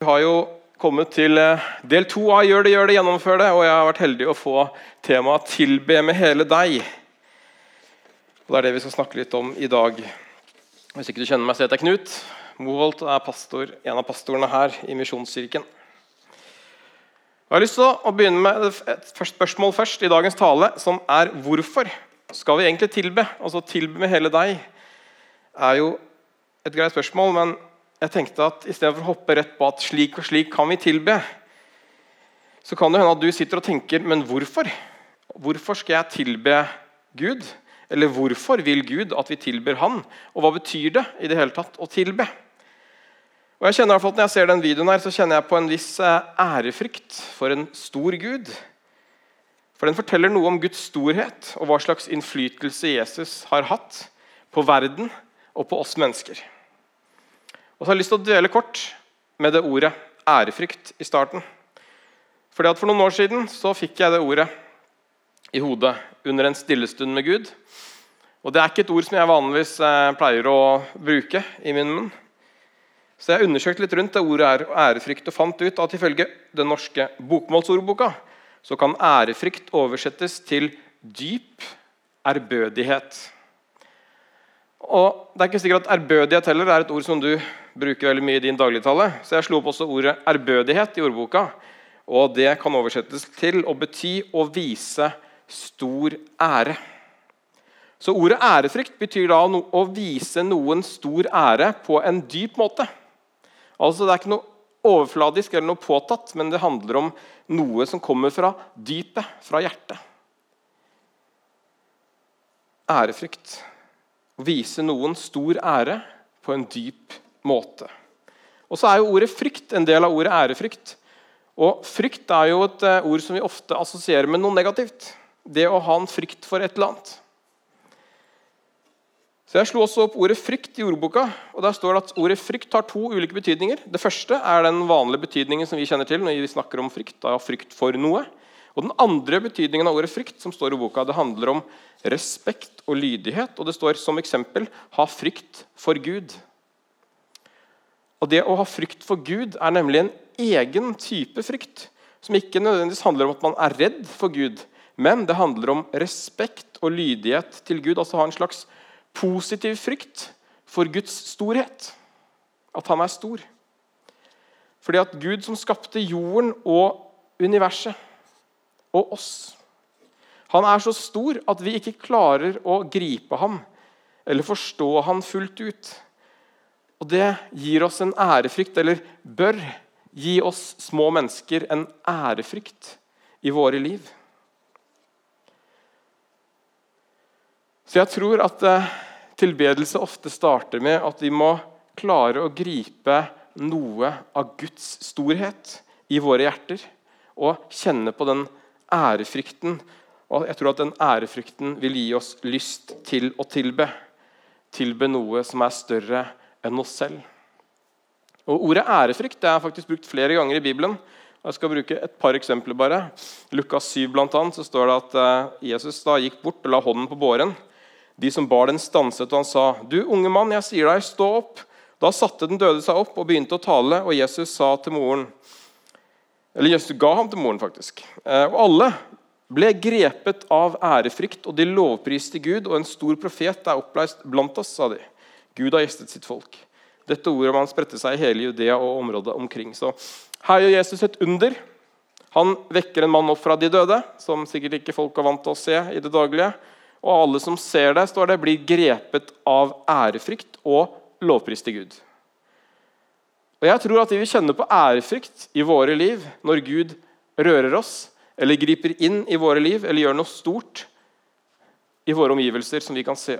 Vi har jo kommet til eh, del to av 'Gjør det, gjør det, gjennomfør det'. Og jeg har vært heldig å få temaet 'Tilbe med hele deg'. Og Det er det vi skal snakke litt om i dag. Hvis ikke du kjenner meg, så heter jeg Knut Moholt er pastor, en av pastorene her i Misjonskirken. Jeg har lyst til å begynne med et spørsmål først i dagens tale, som er hvorfor skal vi egentlig tilbe? Altså tilbe med hele deg er jo et greit spørsmål, men jeg tenkte at istedenfor å hoppe rett på at slik og slik kan vi tilbe, så kan det hende at du sitter og tenker men hvorfor? Hvorfor skal jeg tilbe Gud? Eller hvorfor vil Gud at vi tilber Han? Og hva betyr det i det hele tatt å tilbe? Og jeg kjenner i hvert fall at Når jeg ser den videoen, her, så kjenner jeg på en viss eh, ærefrykt for en stor Gud. For Den forteller noe om Guds storhet og hva slags innflytelse Jesus har hatt på verden og på oss mennesker. Og så har jeg lyst til å dvele kort med det ordet ærefrykt i starten. Fordi at For noen år siden så fikk jeg det ordet i hodet under en stillestund med Gud. Og Det er ikke et ord som jeg vanligvis eh, pleier å bruke i min munn. Så jeg undersøkte litt rundt det ordet ærefrykt og fant ut at ifølge den norske bokmålsordboka så kan ærefrykt oversettes til dyp ærbødighet. Og Det er ikke sikkert at ærbødighet heller er et ord som du bruker veldig mye i din dagligtale. Så jeg slo opp også ordet ærbødighet i ordboka. Og det kan oversettes til å bety å vise stor ære. Så ordet ærefrykt betyr da å vise noen stor ære på en dyp måte. Altså Det er ikke noe overfladisk eller noe påtatt, men det handler om noe som kommer fra dypet, fra hjertet. Ærefrykt. Å vise noen stor ære på en dyp måte. Og så er jo Ordet frykt en del av ordet ærefrykt. Og Frykt er jo et eh, ord som vi ofte assosierer med noe negativt. Det å ha en frykt for et eller annet. Så Jeg slo også opp ordet frykt i ordboka. og Der står det at ordet frykt har to ulike betydninger. Det første er den vanlige betydningen som vi kjenner til når vi snakker om frykt. Da frykt for noe. Og Den andre betydningen av ordet frykt som står i boka, det handler om respekt og lydighet. Og Det står som eksempel 'ha frykt for Gud'. Og Det å ha frykt for Gud er nemlig en egen type frykt. Som ikke nødvendigvis handler om at man er redd for Gud, men det handler om respekt og lydighet til Gud. Altså ha en slags positiv frykt for Guds storhet. At han er stor. Fordi at Gud som skapte jorden og universet og oss Han er så stor at vi ikke klarer å gripe ham eller forstå ham fullt ut. Og det gir oss en ærefrykt, eller bør gi oss små mennesker en ærefrykt i våre liv. Så jeg tror at eh, tilbedelse ofte starter med at vi må klare å gripe noe av Guds storhet i våre hjerter. Og kjenne på den ærefrykten. Og jeg tror at den ærefrykten vil gi oss lyst til å tilbe. Tilbe noe som er større enn oss selv. Og Ordet ærefrykt er faktisk brukt flere ganger i Bibelen. Jeg skal bruke et par eksempler. bare. Lukas 7 blant annet, så står det at eh, Jesus da gikk bort og la hånden på båren. De som bar den, stanset, og han sa, 'Du unge mann, jeg sier deg, stå opp.' Da satte den døde seg opp og begynte å tale, og Jesus sa til moren Eller Jesus ga ham til moren, faktisk. Eh, og alle ble grepet av ærefrykt, og de lovpriste Gud, og en stor profet er oppleist blant oss, sa de. Gud har gjestet sitt folk. Dette ordet man spredte seg i hele Judea og området omkring. Så Her gjør Jesus et under. Han vekker en mann opp fra de døde, som sikkert ikke folk er vant til å se i det daglige. Og alle som ser det, står det, blir grepet av ærefrykt og lovpris til Gud. Og Jeg tror at vi vil kjenne på ærefrykt i våre liv når Gud rører oss, eller griper inn i våre liv, eller gjør noe stort i våre omgivelser som vi kan se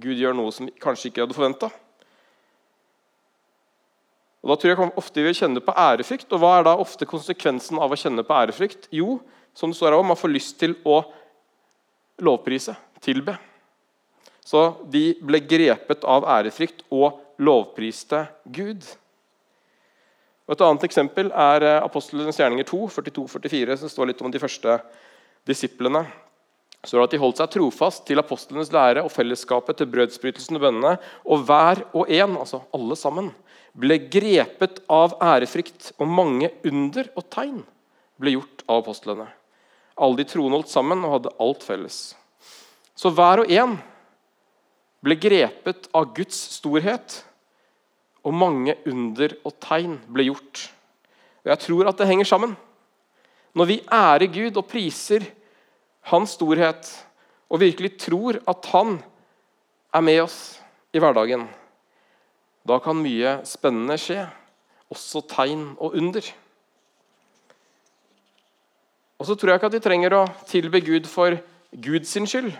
Gud gjør noe som vi kanskje ikke hadde forventa. Da tror jeg ofte vi vil kjenne på ærefrykt. Og hva er da ofte konsekvensen av å kjenne på ærefrykt? Jo, som det står her, man får lyst til å lovprise, tilbe. Så de ble grepet av ærefrykt og lovpriste Gud. Og et annet eksempel er eh, Apostlenes gjerninger 2, 42-44, som står litt om de første disiplene. Så at de holdt seg trofast til apostlenes lære og fellesskapet til brødsbrytelsen og bønnene. Og hver og en, altså alle sammen, ble grepet av ærefrykt, og mange under og tegn ble gjort av apostlene. Alle de troende holdt sammen og hadde alt felles. Så hver og en ble grepet av Guds storhet, og mange under og tegn ble gjort. Og Jeg tror at det henger sammen. Når vi ærer Gud og priser hans storhet og virkelig tror at han er med oss i hverdagen, da kan mye spennende skje, også tegn og under. Og så tror jeg ikke at vi trenger å tilbe Gud for Guds skyld.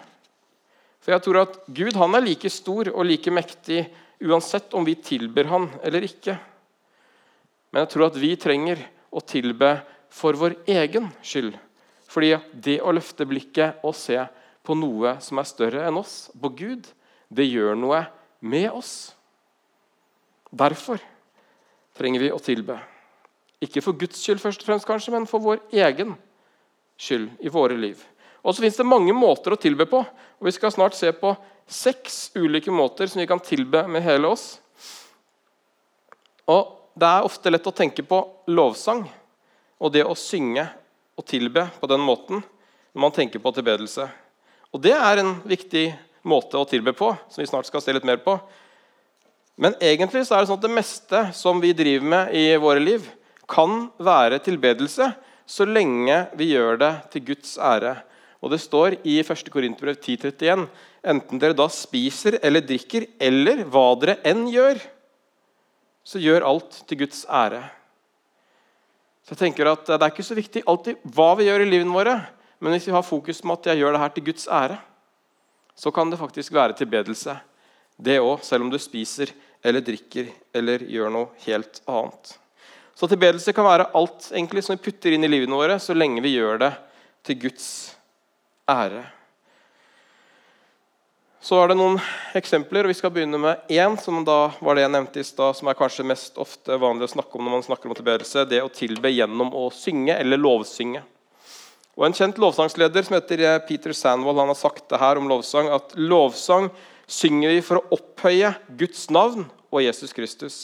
For jeg tror at Gud han er like stor og like mektig uansett om vi tilber han eller ikke. Men jeg tror at vi trenger å tilbe for vår egen skyld. Fordi det å løfte blikket og se på noe som er større enn oss, på Gud, det gjør noe med oss. Derfor trenger vi å tilbe. Ikke for Guds skyld, først og fremst kanskje, men for vår egen skyld i våre liv. Og så finnes det mange måter å tilbe på. og Vi skal snart se på seks ulike måter som vi kan tilbe med hele oss. Og Det er ofte lett å tenke på lovsang og det å synge og tilbe på den måten når man tenker på tilbedelse. Og Det er en viktig måte å tilbe på, som vi snart skal se litt mer på. Men egentlig så er det sånn at det meste som vi driver med i våre liv, kan være tilbedelse så lenge vi gjør det til Guds ære. Og Det står i 1. Korinterbrev 10,31.: Enten dere da spiser eller drikker, eller hva dere enn gjør, så gjør alt til Guds ære. Så jeg tenker at Det er ikke så viktig alltid hva vi gjør i livene våre, men hvis vi har fokus på at jeg gjør det her til Guds ære, så kan det faktisk være tilbedelse. Det òg, selv om du spiser eller drikker eller gjør noe helt annet. Så tilbedelse kan være alt egentlig som vi putter inn i livene våre, så lenge vi gjør det til Guds ære. Så er det noen eksempler, og vi skal begynne med én, som da var det jeg nevnte i stad, som er kanskje mest ofte vanlig å snakke om når man snakker om tilbedelse. Det å tilbe gjennom å synge eller lovsynge. Og En kjent lovsangsleder som heter eh, Peter Sandvold, han har sagt det her om lovsang, at lovsang synger vi for å opphøye Guds navn og Jesus Kristus.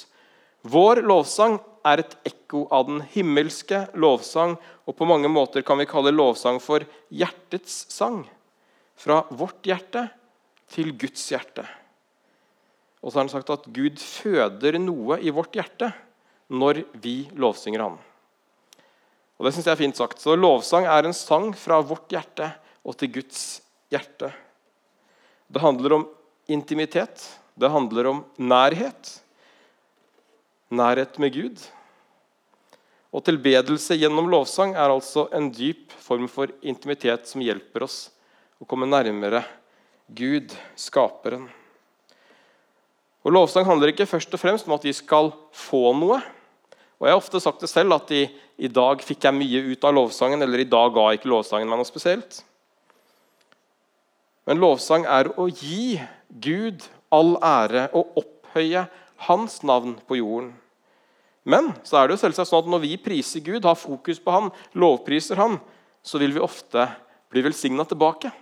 Vår lovsang er et ekko av den himmelske lovsang, og på mange måter kan vi kalle lovsang for hjertets sang. Fra vårt hjerte til Guds hjerte. Og så har han sagt at Gud føder noe i vårt hjerte når vi lovsynger Han. Og Det syns jeg er fint sagt. Så Lovsang er en sang fra vårt hjerte og til Guds hjerte. Det handler om intimitet. Det handler om nærhet. Nærhet med Gud. Og tilbedelse gjennom lovsang er altså en dyp form for intimitet som hjelper oss å komme nærmere Gud, skaperen. Og Lovsang handler ikke først og fremst om at vi skal få noe. Og Jeg har ofte sagt det selv at i, i dag fikk jeg mye ut av lovsangen, eller i dag ga ikke lovsangen meg noe spesielt. Men lovsang er å gi Gud all ære og opphøye hans navn på jorden. Men så er det jo selvsagt sånn at når vi priser Gud, har fokus på han, lovpriser han, så vil vi ofte bli velsigna tilbake.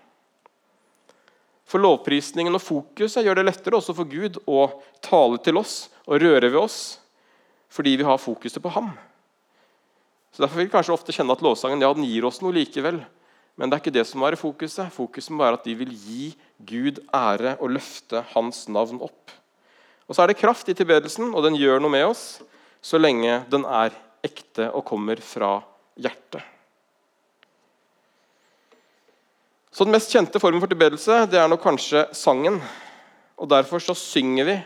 For lovprisningen og fokuset gjør det lettere også for Gud å tale til oss og røre ved oss fordi vi har fokuset på ham. Så Derfor vil vi kanskje ofte kjenne at lovsangen ja, den gir oss noe likevel. Men det er ikke det som er fokuset. Fokuset må være at vi vil gi Gud ære og løfte hans navn opp. Og Så er det kraft i tilbedelsen, og den gjør noe med oss så lenge den er ekte og kommer fra hjertet. Så Den mest kjente formen for tilbedelse det er nok kanskje sangen. Og Derfor så synger vi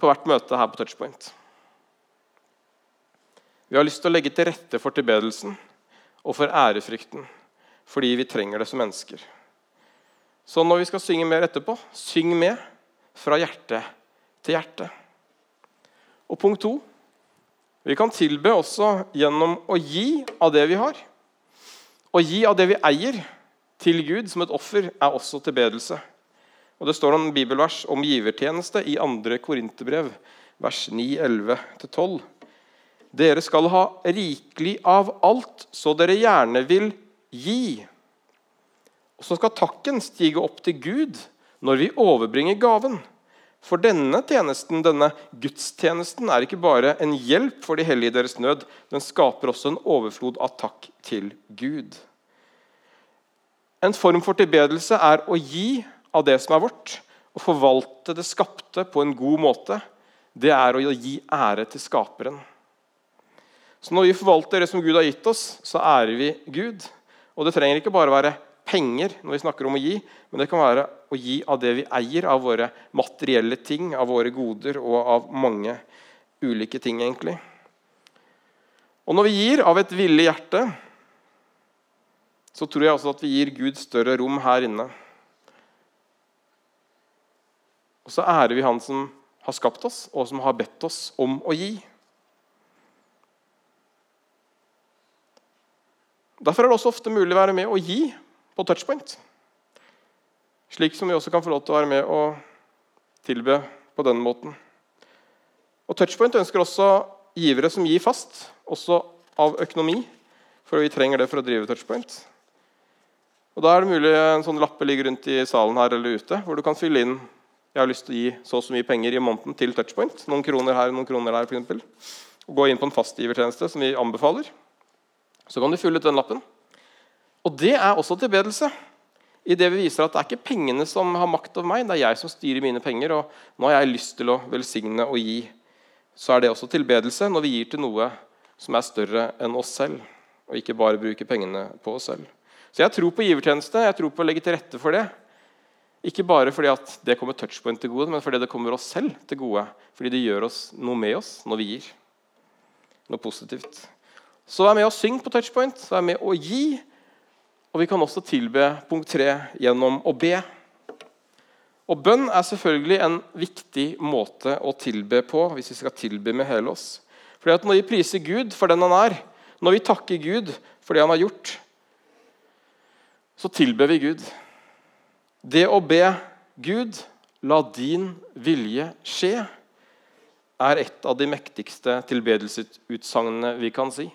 på hvert møte her på Touchpoint. Vi har lyst til å legge til rette for tilbedelsen og for ærefrykten, fordi vi trenger det som mennesker. Så når vi skal synge mer etterpå, syng med fra hjerte til hjerte. Og punkt to vi kan tilbe også gjennom å gi av det vi har. Å gi av det vi eier til Gud som et offer er også tilbedelse. Og Det står noen bibelvers om givertjeneste i 2. Korinterbrev, vers 9-11-12. Dere skal ha rikelig av alt, så dere gjerne vil gi. Og så skal takken stige opp til Gud når vi overbringer gaven. For denne tjenesten, denne gudstjenesten er ikke bare en hjelp for de hellige i deres nød, den skaper også en overflod av takk til Gud. En form for tilbedelse er å gi av det som er vårt, og forvalte det skapte på en god måte. Det er å gi ære til skaperen. Så Når vi forvalter det som Gud har gitt oss, så ærer vi Gud. Og Det trenger ikke bare være penger når vi snakker om å gi, men det kan være å gi av det vi eier, av våre materielle ting, av våre goder og av mange ulike ting, egentlig. Og når vi gir av et villig hjerte, så tror jeg også at vi gir Gud større rom her inne. Og så ærer vi Han som har skapt oss, og som har bedt oss om å gi. Derfor er det også ofte mulig å være med og gi på touchpoint. Slik som vi også kan få lov til å være med og tilbe på denne måten. Og Touchpoint ønsker også givere som gir fast, også av økonomi. For vi trenger det for å drive Touchpoint. Og Da er det mulig en sånn lappe ligger rundt i salen her eller ute, hvor du kan fylle inn jeg har lyst til å gi så og så mye penger i måneden til Touchpoint. Noen kroner her noen kroner der, eksempel. Og gå inn på en fastgivertjeneste, som vi anbefaler. Så kan du fylle ut den lappen. Og det er også tilbedelse. I det vi viser at det er ikke pengene som har makt over meg, det er jeg som styrer mine penger. Og nå har jeg lyst til å velsigne og gi. Så er det også tilbedelse når vi gir til noe som er større enn oss selv. Og ikke bare bruker pengene på oss selv. Så jeg tror på givertjeneste. Jeg tror på å legge til rette for det. Ikke bare fordi at det kommer touchpoint til gode, men fordi det kommer oss selv til gode. Fordi det gjør oss noe med oss når vi gir. Noe positivt. Så vær med og syng på touchpoint. Vær med å gi. Og vi kan også tilbe punkt tre gjennom å be. Og Bønn er selvfølgelig en viktig måte å tilbe på hvis vi skal tilbe med hele oss. Fordi at Når vi priser Gud for den han er, når vi takker Gud for det han har gjort, så tilber vi Gud. Det å be Gud, la din vilje skje, er et av de mektigste tilbedelsesutsagnene vi kan si.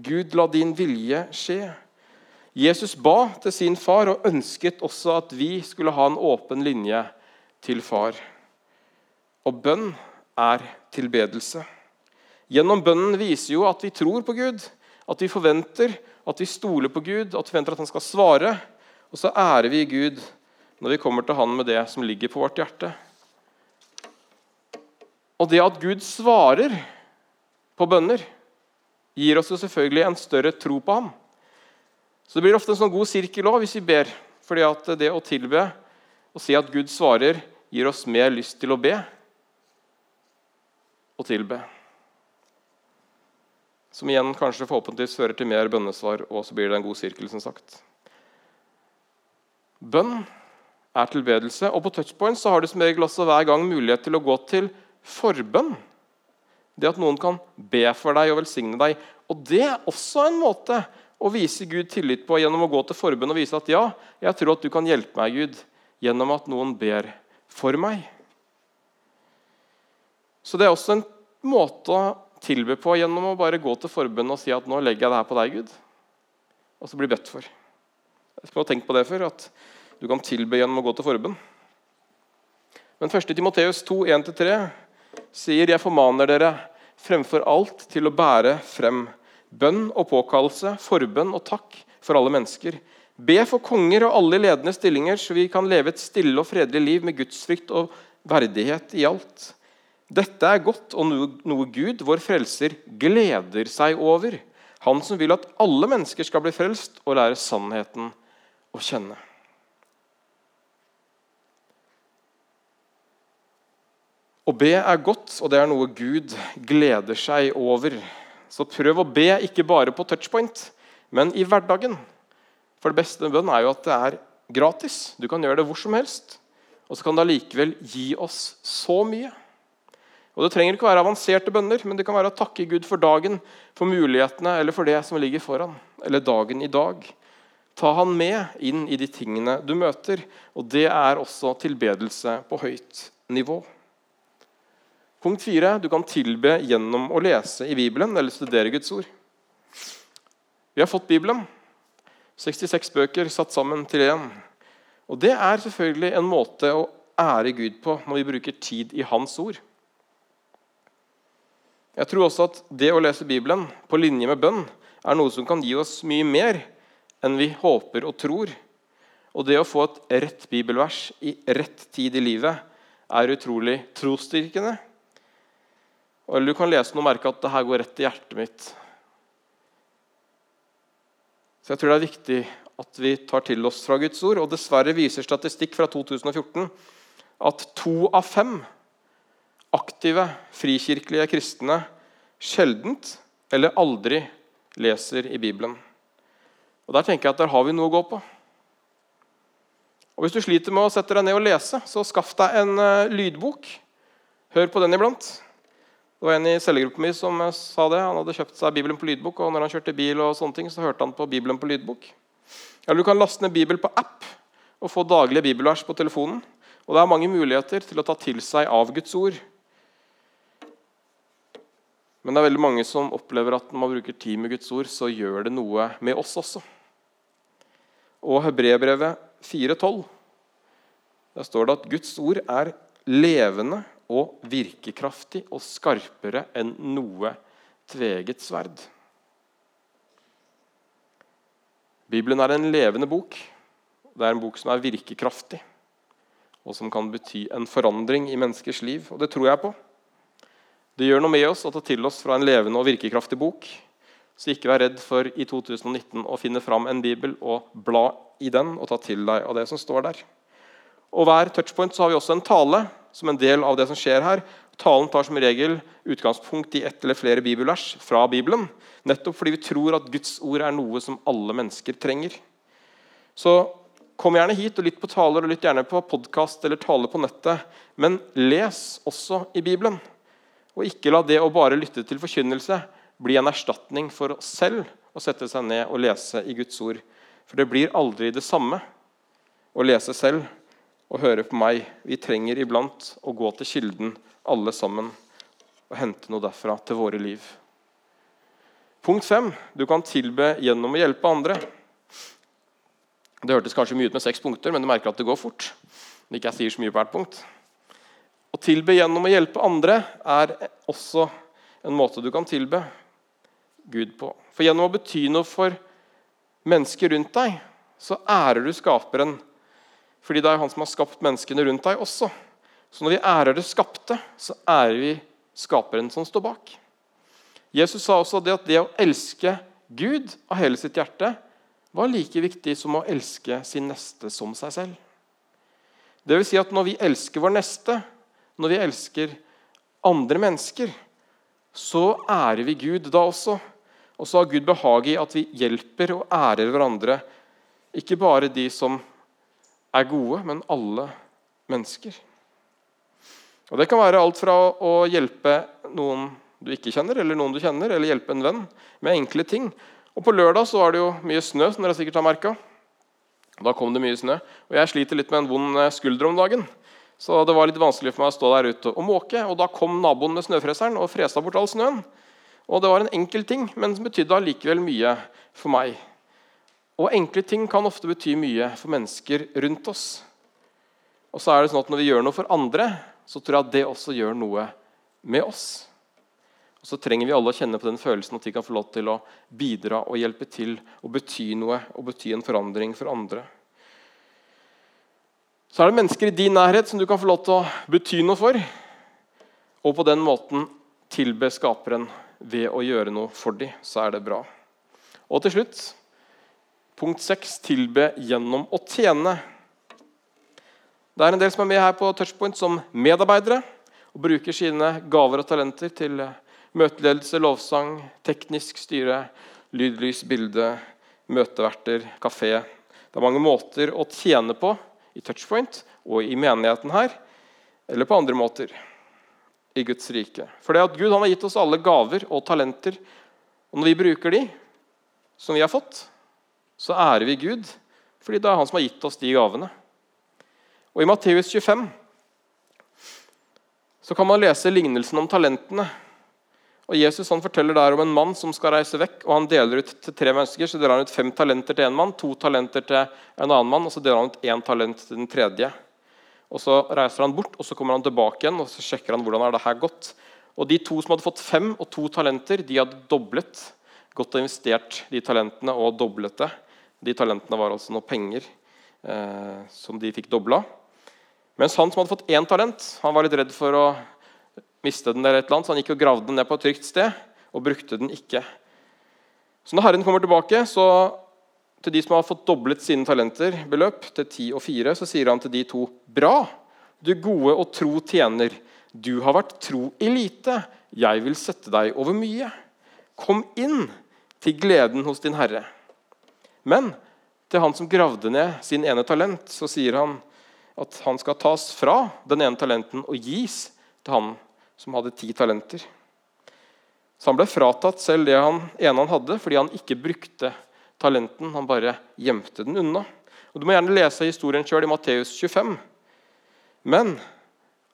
Gud, la din vilje skje. Jesus ba til sin far og ønsket også at vi skulle ha en åpen linje til far. Og bønn er tilbedelse. Gjennom bønnen viser jo at vi tror på Gud, at vi forventer, at vi stoler på Gud, at vi forventer at han skal svare. Og så ærer vi Gud når vi kommer til Han med det som ligger på vårt hjerte. Og det at Gud svarer på bønner, gir oss jo selvfølgelig en større tro på ham. Så Det blir ofte en sånn god sirkel òg hvis vi ber. fordi at det å tilbe og si at Gud svarer, gir oss mer lyst til å be og tilbe. Som igjen kanskje forhåpentligvis fører til mer bønnesvar, og så blir det en god sirkel. som sagt. Bønn er tilbedelse, og på touchpoint så har du som regel også hver gang mulighet til å gå til forbønn. Det at noen kan be for deg og velsigne deg. Og Det er også en måte å vise Gud tillit på gjennom å gå til forbund og vise at ja, jeg tror at du kan hjelpe meg, Gud, gjennom at noen ber for meg. Så det er også en måte å tilbe på gjennom å bare gå til forbund og si at nå legger jeg det her på deg, Gud, og så blir bedt for. Jeg skal tenke på det før, at du kan tilbe gjennom å gå til forbund. Men 1. Timoteus 2, 1-3 sier jeg formaner dere fremfor alt til å bære frem bønn og påkallelse, forbønn og takk for alle mennesker. Be for konger og alle ledende stillinger, så vi kan leve et stille og fredelig liv med gudsfrykt og verdighet i alt. Dette er godt og noe, Gud, vår frelser, gleder seg over. Han som vil at alle mennesker skal bli frelst og lære sannheten å kjenne. Å be er godt, og det er noe Gud gleder seg over. Så prøv å be ikke bare på touchpoint, men i hverdagen. For det beste med bønn er jo at det er gratis. Du kan gjøre det hvor som helst. Og så kan det allikevel gi oss så mye. Og Det trenger ikke være avanserte bønner, men det kan være å takke Gud for dagen, for mulighetene eller for det som ligger foran. Eller dagen i dag. Ta han med inn i de tingene du møter. Og det er også tilbedelse på høyt nivå. Punkt fire du kan tilbe gjennom å lese i Bibelen eller studere Guds ord. Vi har fått Bibelen, 66 bøker satt sammen til én. Og det er selvfølgelig en måte å ære Gud på når vi bruker tid i Hans ord. Jeg tror også at det å lese Bibelen på linje med bønn er noe som kan gi oss mye mer enn vi håper og tror. Og det å få et rett bibelvers i rett tid i livet er utrolig trosstyrkende. Eller du kan lese den og merke at det her går rett i hjertet mitt. Så jeg tror det er viktig at vi tar til oss fra Guds ord. Og dessverre viser statistikk fra 2014 at to av fem aktive frikirkelige kristne sjeldent eller aldri leser i Bibelen. Og Der tenker jeg at der har vi noe å gå på. Og Hvis du sliter med å sette deg ned og lese, så skaff deg en uh, lydbok. Hør på den iblant. Det var En i cellegruppa mi som uh, sa det. Han hadde kjøpt seg Bibelen på lydbok, og når han kjørte bil, og sånne ting, så hørte han på Bibelen på lydbok. Eller du kan laste ned Bibel på app og få daglige bibelvers på telefonen. Og Det er mange muligheter til å ta til seg av Guds ord. Men det er veldig mange som opplever at når man bruker tid med Guds ord, så gjør det noe med oss også. Og Hebrebrevet 4,12. Der står det at Guds ord er levende og virkekraftig og skarpere enn noe tveget sverd. Bibelen er en levende bok. Det er en bok som er virkekraftig, og som kan bety en forandring i menneskers liv. Og det tror jeg på. Det gjør noe med oss å ta til oss fra en levende og virkekraftig bok. Så ikke vær redd for i 2019 å finne fram en bibel og bla i den og ta til deg av det som står der. Og Hver touchpoint så har vi også en tale som en del av det som skjer her. Talen tar som regel utgangspunkt i ett eller flere bibelvers fra Bibelen. Nettopp fordi vi tror at Guds ord er noe som alle mennesker trenger. Så kom gjerne hit og lytt på taler og lytt gjerne på podkast eller tale på nettet. Men les også i Bibelen. Og ikke la det å bare lytte til forkynnelse bli en erstatning for oss selv å sette seg ned og lese i Guds ord. For det blir aldri det samme å lese selv og høre på meg. Vi trenger iblant å gå til kilden, alle sammen, og hente noe derfra til våre liv. Punkt fem du kan tilbe gjennom å hjelpe andre. Det hørtes kanskje mye ut med seks punkter, men du merker at det går fort. Når ikke jeg sier så mye på hvert punkt. Å tilbe gjennom å hjelpe andre er også en måte du kan tilbe Gud på. For gjennom å bety noe for mennesker rundt deg, så ærer du skaperen. Fordi det er han som har skapt menneskene rundt deg også. Så når vi ærer det skapte, så ærer vi skaperen som står bak. Jesus sa også det at det å elske Gud av hele sitt hjerte var like viktig som å elske sin neste som seg selv. Det vil si at når vi elsker vår neste, når vi elsker andre mennesker, så ærer vi Gud da også. Og så har Gud behag i at vi hjelper og ærer hverandre. Ikke bare de som er gode, men alle mennesker. Og Det kan være alt fra å hjelpe noen du ikke kjenner, eller noen du kjenner, eller hjelpe en venn med enkle ting. Og På lørdag så var det jo mye snø, som dere sikkert har merka. Da kom det mye snø. Og jeg sliter litt med en vond skulder om dagen. Så det var litt vanskelig for meg å stå der ute og måke. Og da kom naboen med snøfreseren og fresa bort all snøen. Og det var en enkel ting, men som betydde allikevel mye for meg. Og enkle ting kan ofte bety mye for mennesker rundt oss. Og så er det sånn at når vi gjør noe for andre, så tror jeg at det også gjør noe med oss. Og så trenger vi alle å kjenne på den følelsen at de kan få lov til å bidra og hjelpe til og bety noe og bety en forandring for andre. Så er det mennesker i din nærhet som du kan få lov til å bety noe for. Og på den måten tilbe Skaperen ved å gjøre noe for dem, så er det bra. Og til slutt punkt 6 tilbe gjennom å tjene. Det er en del som er med her på Touchpoint som medarbeidere og bruker sine gaver og talenter til møteledelse, lovsang, teknisk styre, lyd, lys, bilde, møteverter, kafé. Det er mange måter å tjene på i Touchpoint og i menigheten her, eller på andre måter i Guds rike. For det at Gud har gitt oss alle gaver og talenter. Og når vi bruker de som vi har fått, så ærer vi Gud, fordi det er han som har gitt oss de gavene. Og I Matteus 25 så kan man lese lignelsen om talentene. Og Jesus han forteller der om en mann som skal reise vekk. og Han deler ut til tre mennesker. så deler han ut Fem talenter til en mann, to talenter til en annen mann, og så deler han ut én talent til den tredje. Og Så reiser han bort og så kommer han tilbake igjen og så sjekker han hvordan er det her gått. Og De to som hadde fått fem og to talenter, de hadde doblet. Godt investert de talentene og doblet det. De talentene var altså noe penger eh, som de fikk dobla. Mens han som hadde fått én talent, han var litt redd for å miste den, eller et eller annet, så han gikk og gravde den ned på et trygt sted og brukte den ikke. Så når Herren kommer tilbake, så til de som har fått doblet sine talenter, beløp, til ti og fire, så sier han til de to.: Bra, du gode og tro tjener. Du har vært tro i lite. Jeg vil sette deg over mye. Kom inn til gleden hos din herre. Men til han som gravde ned sin ene talent, så sier han at han skal tas fra den ene talenten og gis til han som hadde ti talenter. Så han ble fratatt selv det han, ene han hadde, fordi han ikke brukte talenten. Han bare gjemte den unna. Og Du må gjerne lese historien sjøl i Matteus 25. Men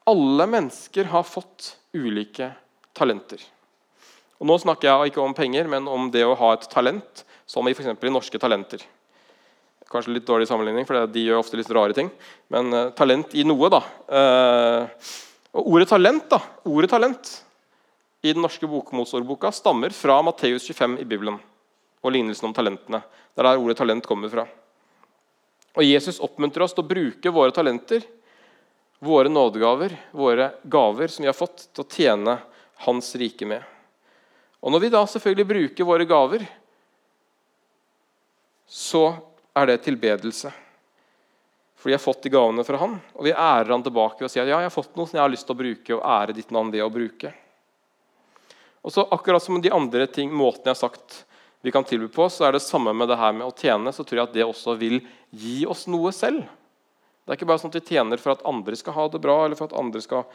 alle mennesker har fått ulike talenter. Og Nå snakker jeg ikke om penger, men om det å ha et talent, som i, for i Norske Talenter. Kanskje litt dårlig sammenligning, for de gjør ofte litt rare ting. Men uh, talent i noe, da. Uh, og Ordet talent da, ordet talent i den norske bokmålsordboka stammer fra Matteus 25 i Bibelen og lignelsen om talentene. Det er der ordet talent kommer fra. Og Jesus oppmuntrer oss til å bruke våre talenter, våre nådegaver, våre gaver som vi har fått, til å tjene Hans rike med. Og Når vi da selvfølgelig bruker våre gaver, så er det tilbedelse. For de har fått de gavene fra han, og vi ærer han tilbake og sier ja, jeg har fått noe som jeg har lyst til å bruke, og ære ditt navn ved å bruke. Og så Akkurat som de andre ting, måtene jeg har sagt vi kan tilby på, så er det samme med det her med å tjene. så tror jeg at det også vil gi oss noe selv. Det er ikke bare sånn at vi tjener for at andre skal ha det bra, eller for at andre skal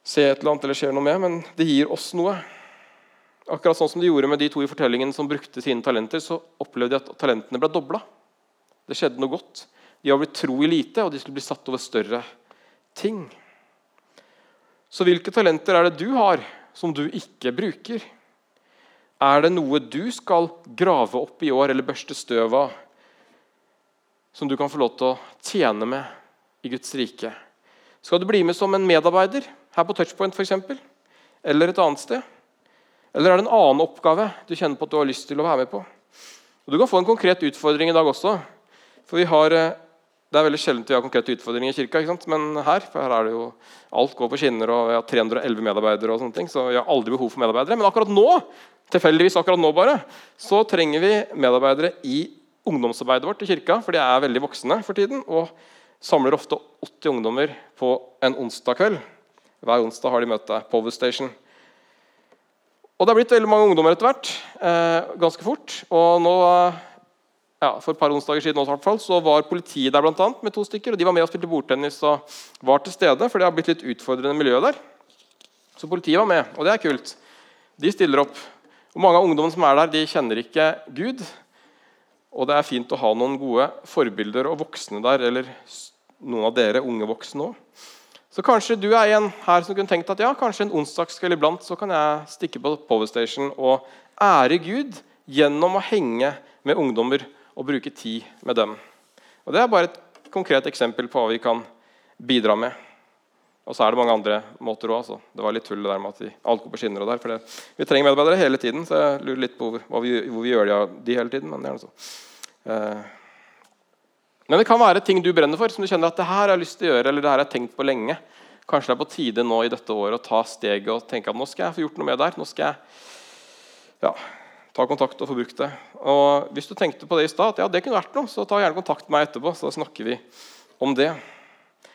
se et eller annet eller skjer noe med, men det gir oss noe. Akkurat sånn som de gjorde med de to i fortellingen som brukte sine talenter, så opplevde de at talentene ble dobla. Det skjedde noe godt. De var blitt tro i lite, og de skulle bli satt over større ting. Så hvilke talenter er det du har som du ikke bruker? Er det noe du skal grave opp i år eller børste støv av, som du kan få lov til å tjene med i Guds rike? Skal du bli med som en medarbeider her på Touchpoint eksempel? Eller et annet sted? Eller er det en annen oppgave du kjenner på at du har lyst til å være med på? Og du kan få en konkret utfordring i dag også. For vi har eh, det er veldig sjelden vi har konkrete utfordringer i kirka. ikke sant? Men her for her er det jo, alt går på skinner, og vi har 311 medarbeidere. og sånne ting, Så vi har aldri behov for medarbeidere. Men akkurat nå tilfeldigvis akkurat nå bare, så trenger vi medarbeidere i ungdomsarbeidet vårt i kirka. For de er veldig voksne for tiden og samler ofte 80 ungdommer på en onsdag kveld. Hver onsdag har de møte. Power Station. Og det er blitt veldig mange ungdommer etter hvert. Eh, ganske fort. Og nå ja, for et par onsdager siden også, fall, så var politiet der blant annet, med to stykker. og De var med og spilte bordtennis og var til stede, for det har blitt litt utfordrende miljø der. Så politiet var med, og det er kult. De stiller opp. Og Mange av ungdommene som er der, de kjenner ikke Gud. Og det er fint å ha noen gode forbilder og voksne der, eller noen av dere unge voksne òg. Så kanskje du er en her som kunne tenkt at ja, kanskje en onsdagskveld iblant så kan jeg stikke på Power Station og ære Gud gjennom å henge med ungdommer og bruke tid med dem. Og Det er bare et konkret eksempel på hva vi kan bidra med. Og så er det mange andre måter òg. Altså. Det var litt tull det der med at de, alt går på skinner. og der, for det, Vi trenger medarbeidere hele tiden, så jeg lurer litt på hvor, vi, hvor vi gjør de, de hele tiden. Men det er noe så. Eh. Men det kan være ting du brenner for, som du kjenner at det her har jeg lyst til å gjøre, eller det her har jeg tenkt på lenge. Kanskje det er på tide nå i dette året å ta steget og tenke at nå skal jeg få gjort noe med det. Nå skal jeg ja, ta kontakt og få brukt det. Og Hvis du tenkte på det i stad, ja, det kunne vært noe, så ta gjerne kontakt med meg etterpå. så snakker vi om det.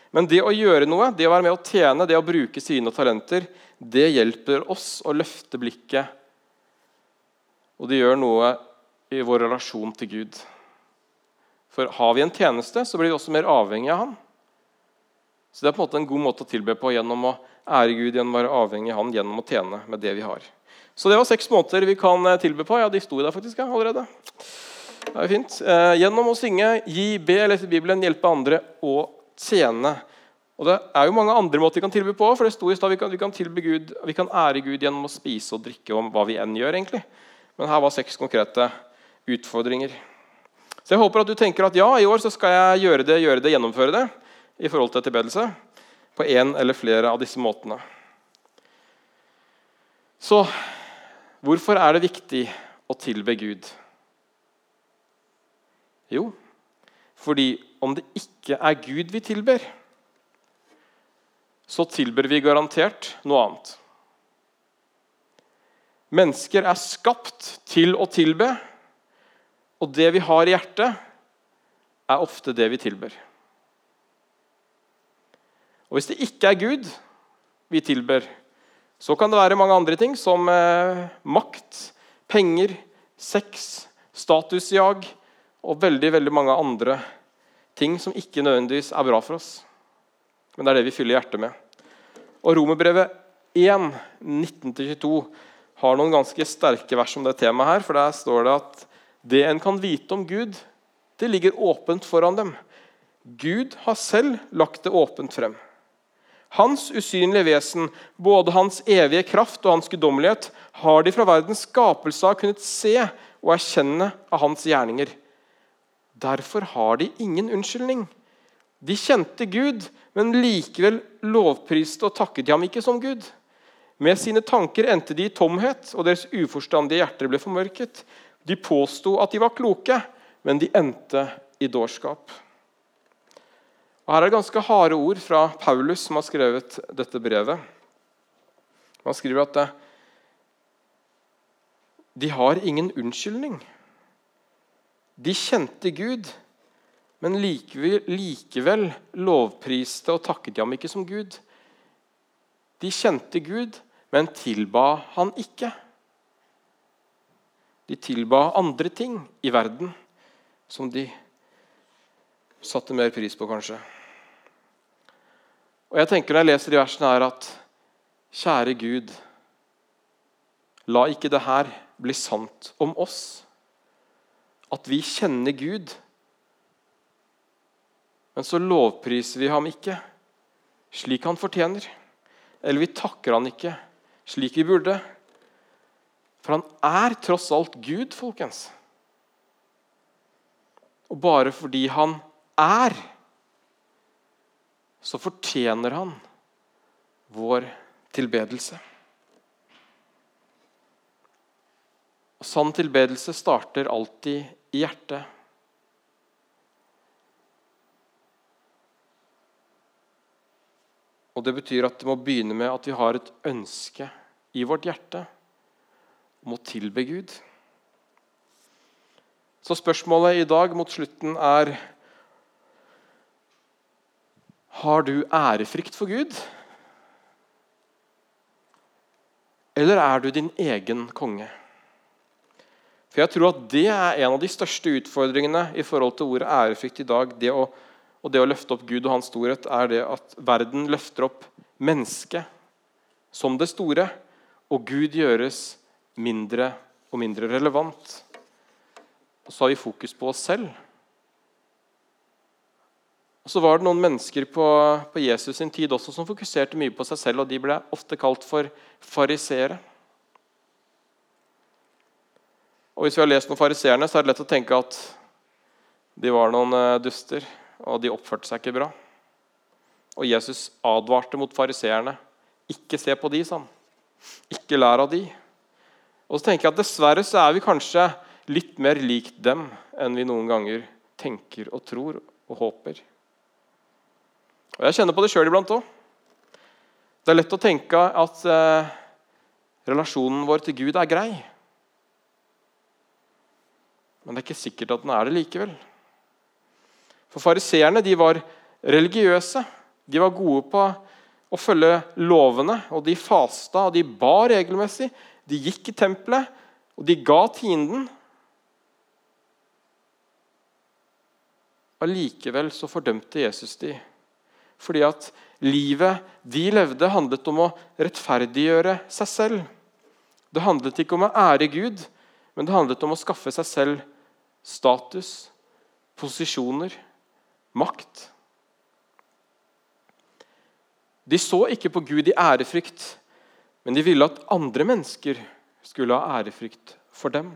Men det å gjøre noe, det å være med å tjene, det å bruke sine talenter, det hjelper oss å løfte blikket. Og det gjør noe i vår relasjon til Gud. For har vi en tjeneste, så blir vi også mer avhengig av Han. Så det er på en måte en god måte å tilbe på gjennom å ære Gud, gjennom å være avhengig av Han, gjennom å tjene med det vi har. Så det var seks måter vi kan tilbe på. Ja, de sto der faktisk allerede. Det er jo fint. Eh, gjennom å synge, gi, be, lese Bibelen, hjelpe andre og tjene. Og Det er jo mange andre måter vi kan tilby på. for det sto i sted, vi kan, vi kan tilby Gud, vi kan ære Gud gjennom å spise og drikke om hva vi enn gjør. egentlig. Men her var seks konkrete utfordringer. Så jeg håper at du tenker at ja, i år skal jeg gjøre det, gjøre det, gjennomføre det i forhold til tilbedelse på en eller flere av disse måtene. Så hvorfor er det viktig å tilbe Gud? Jo, fordi om det ikke er Gud vi tilber, så tilber vi garantert noe annet. Mennesker er skapt til å tilbe, og det vi har i hjertet, er ofte det vi tilber. Og Hvis det ikke er Gud vi tilber, så kan det være mange andre ting, som eh, makt, penger, sex, statusjag og veldig, veldig mange andre ting som ikke nødvendigvis er bra for oss. Men det er det vi fyller hjertet med. Og Romerbrevet 1, 19-22 har noen ganske sterke vers om det temaet. her, for Der står det at det en kan vite om Gud, det ligger åpent foran dem. Gud har selv lagt det åpent frem. Hans usynlige vesen, både hans evige kraft og hans guddommelighet, har de fra verdens skapelse av kunnet se og erkjenne av hans gjerninger. Derfor har de ingen unnskyldning. De kjente Gud, men likevel lovpriste og takket ham ikke som Gud. Med sine tanker endte de i tomhet, og deres uforstandige hjerter ble formørket. De påsto at de var kloke, men de endte i dårskap. Og Her er det ganske harde ord fra Paulus, som har skrevet dette brevet. Han skriver at de har ingen unnskyldning. De kjente Gud, men likevel, likevel lovpriste og takket ham ikke som Gud. De kjente Gud, men tilba han ikke. De tilba andre ting i verden som de satte mer pris på, kanskje. Og jeg tenker Når jeg leser de versene, her at kjære Gud, la ikke det her bli sant om oss. At vi kjenner Gud men så lovpriser vi ham ikke slik han fortjener. Eller vi takker han ikke slik vi burde. For han er tross alt Gud, folkens. Og bare fordi han er, så fortjener han vår tilbedelse. Og Sann tilbedelse starter alltid i hjertet. Og Det betyr at det må begynne med at vi har et ønske i vårt hjerte om å tilbe Gud. Så spørsmålet i dag mot slutten er Har du ærefrykt for Gud? Eller er du din egen konge? For jeg tror at Det er en av de største utfordringene i forhold til ordet ærefrykt i dag. Det å og det å løfte opp Gud og hans storhet er det at verden løfter opp mennesket som det store, og Gud gjøres mindre og mindre relevant. Og så har vi fokus på oss selv. Og så var det noen mennesker på, på Jesus sin tid også som fokuserte mye på seg selv, og de ble ofte kalt for fariseere. Og Hvis vi har lest noen fariseerne, så er det lett å tenke at de var noen eh, duster og de oppførte seg ikke bra. Og Jesus advarte mot fariseerne. Ikke se på de, sa han. Ikke lær av de. Og så tenker jeg at Dessverre så er vi kanskje litt mer lik dem enn vi noen ganger tenker og tror og håper. Og Jeg kjenner på det sjøl iblant òg. Det er lett å tenke at eh, relasjonen vår til Gud er grei. Men det er ikke sikkert at den er det likevel. For Fariseerne var religiøse. De var gode på å følge lovene, og de fasta og de ba regelmessig. De gikk i tempelet, og de ga tienden. Allikevel så fordømte Jesus de. Fordi at livet de levde, handlet om å rettferdiggjøre seg selv. Det handlet ikke om å ære Gud, men det handlet om å skaffe seg selv status, posisjoner makt. De så ikke på Gud i ærefrykt, men de ville at andre mennesker skulle ha ærefrykt for dem.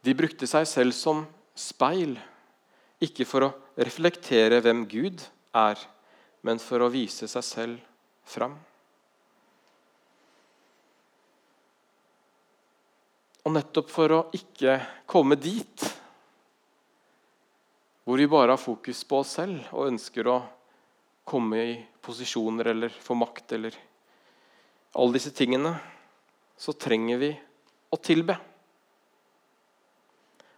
De brukte seg selv som speil, ikke for å reflektere hvem Gud er, men for å vise seg selv fram. Og nettopp for å ikke komme dit hvor vi bare har fokus på oss selv og ønsker å komme i posisjoner eller få makt eller alle disse tingene, så trenger vi å tilbe.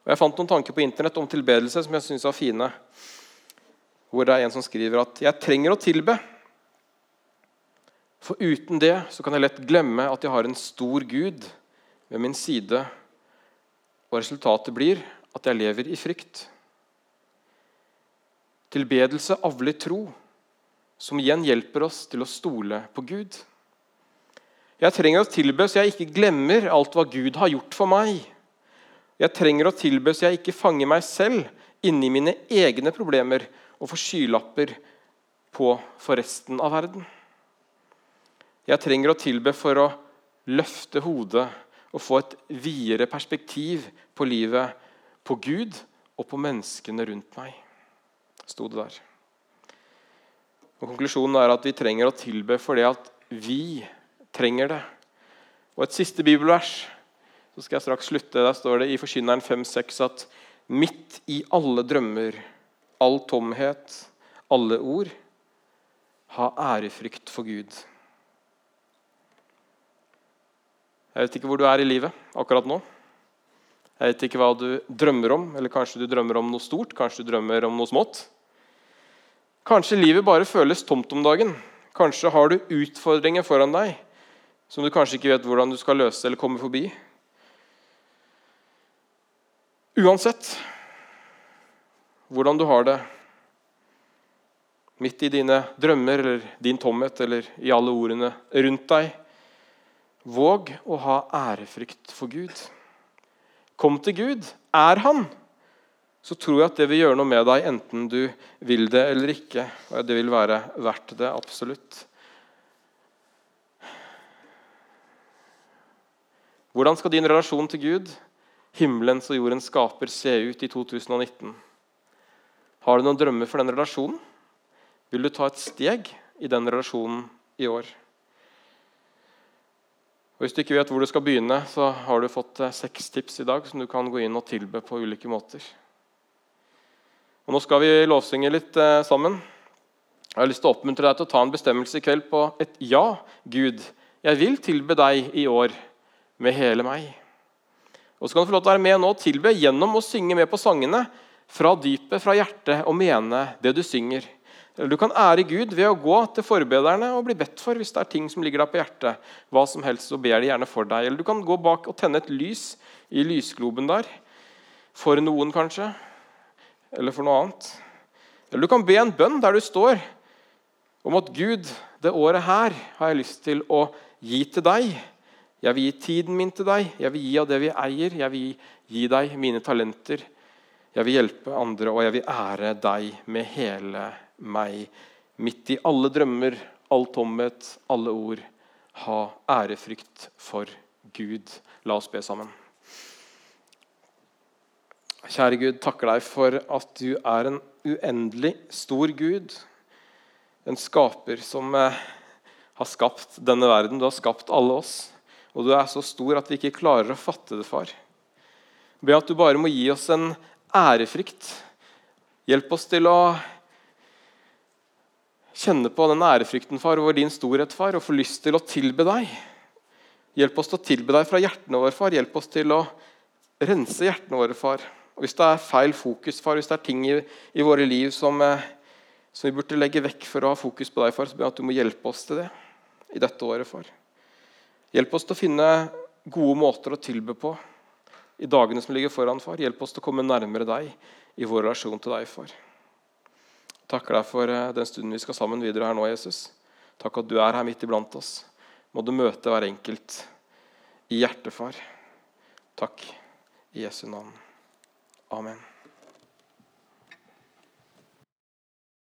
Og Jeg fant noen tanker på Internett om tilbedelse som jeg syns var fine. Hvor det er en som skriver at 'jeg trenger å tilbe'. For uten det så kan jeg lett glemme at jeg har en stor Gud ved min side. Og resultatet blir at jeg lever i frykt. Tilbedelse avler tro, som igjen hjelper oss til å stole på Gud. Jeg trenger å tilbe så jeg ikke glemmer alt hva Gud har gjort for meg. Jeg trenger å tilbe så jeg ikke fanger meg selv inni mine egne problemer og får skylapper på for resten av verden. Jeg trenger å tilbe for å løfte hodet og få et videre perspektiv på livet, på Gud og på menneskene rundt meg sto det der. Og Konklusjonen er at vi trenger å tilbe fordi at vi trenger det. Og Et siste bibelvers så skal jeg straks slutte. Der står det i Forkynneren 5,6 at midt i alle drømmer, all tomhet, alle ord, ha ærefrykt for Gud. Jeg vet ikke hvor du er i livet akkurat nå. Jeg vet ikke hva du drømmer om, eller kanskje du drømmer om noe stort, kanskje du drømmer om noe smått. Kanskje livet bare føles tomt om dagen. Kanskje har du utfordringer foran deg som du kanskje ikke vet hvordan du skal løse eller komme forbi. Uansett hvordan du har det, midt i dine drømmer eller din tomhet eller i alle ordene rundt deg, våg å ha ærefrykt for Gud. Kom til Gud. Er Han? Så tror jeg at det vil gjøre noe med deg, enten du vil det eller ikke. Og det vil være verdt det, absolutt. Hvordan skal din relasjon til Gud, himmelens og jordens skaper, se ut i 2019? Har du noen drømmer for den relasjonen? Vil du ta et steg i den relasjonen i år? Og Hvis du ikke vet hvor du skal begynne, så har du fått eh, seks tips i dag som du kan gå inn og tilbe på ulike måter. Og Nå skal vi lovsynge litt eh, sammen. Jeg har lyst til å oppmuntre deg til å ta en bestemmelse i kveld på et ja, Gud. Jeg vil tilbe deg i år med hele meg. Og så kan du få lov til å være med nå og tilbe gjennom å synge med på sangene fra dypet, fra hjertet, og mene det du synger. Eller du kan ære Gud ved å gå til forbederne og bli bedt for hvis det er ting som ligger deg på hjertet. hva som helst, så ber de gjerne for deg. Eller du kan gå bak og tenne et lys i lysgloben der. For noen, kanskje. Eller for noe annet. Eller du kan be en bønn der du står, om at Gud, det året her har jeg lyst til å gi til deg. Jeg vil gi tiden min til deg, jeg vil gi av det vi eier. Jeg vil gi deg mine talenter. Jeg vil hjelpe andre, og jeg vil ære deg med hele meg. Midt i alle drømmer, all tomhet, alle ord. Ha ærefrykt for Gud. La oss be sammen. Kjære Gud, takker deg for at du er en uendelig stor Gud. En skaper som eh, har skapt denne verden. Du har skapt alle oss. Og du er så stor at vi ikke klarer å fatte det, far. Be at du bare må gi oss en ærefrykt. Hjelp oss til å kjenne på den ærefrykten far, over din storhet far, og få lyst til å tilbe deg. Hjelp oss til å tilbe deg fra hjertene våre, far. Hjelp oss til å rense hjertene våre, far. Og Hvis det er feil fokus, far, hvis det er ting i, i våre liv som, eh, som, vi burde legge vekk for å ha fokus på deg, far, så ber jeg at du må hjelpe oss til det i dette året, far. Hjelp oss til å finne gode måter å tilbe på i dagene som ligger foran, far. Hjelp oss til å komme nærmere deg i vår relasjon til deg, far. Takker deg for eh, den stunden vi skal sammen videre her nå, Jesus. Takk at du er her midt iblant oss. Må du møte hver enkelt i hjertet, far. Takk i Jesu navn. Amen.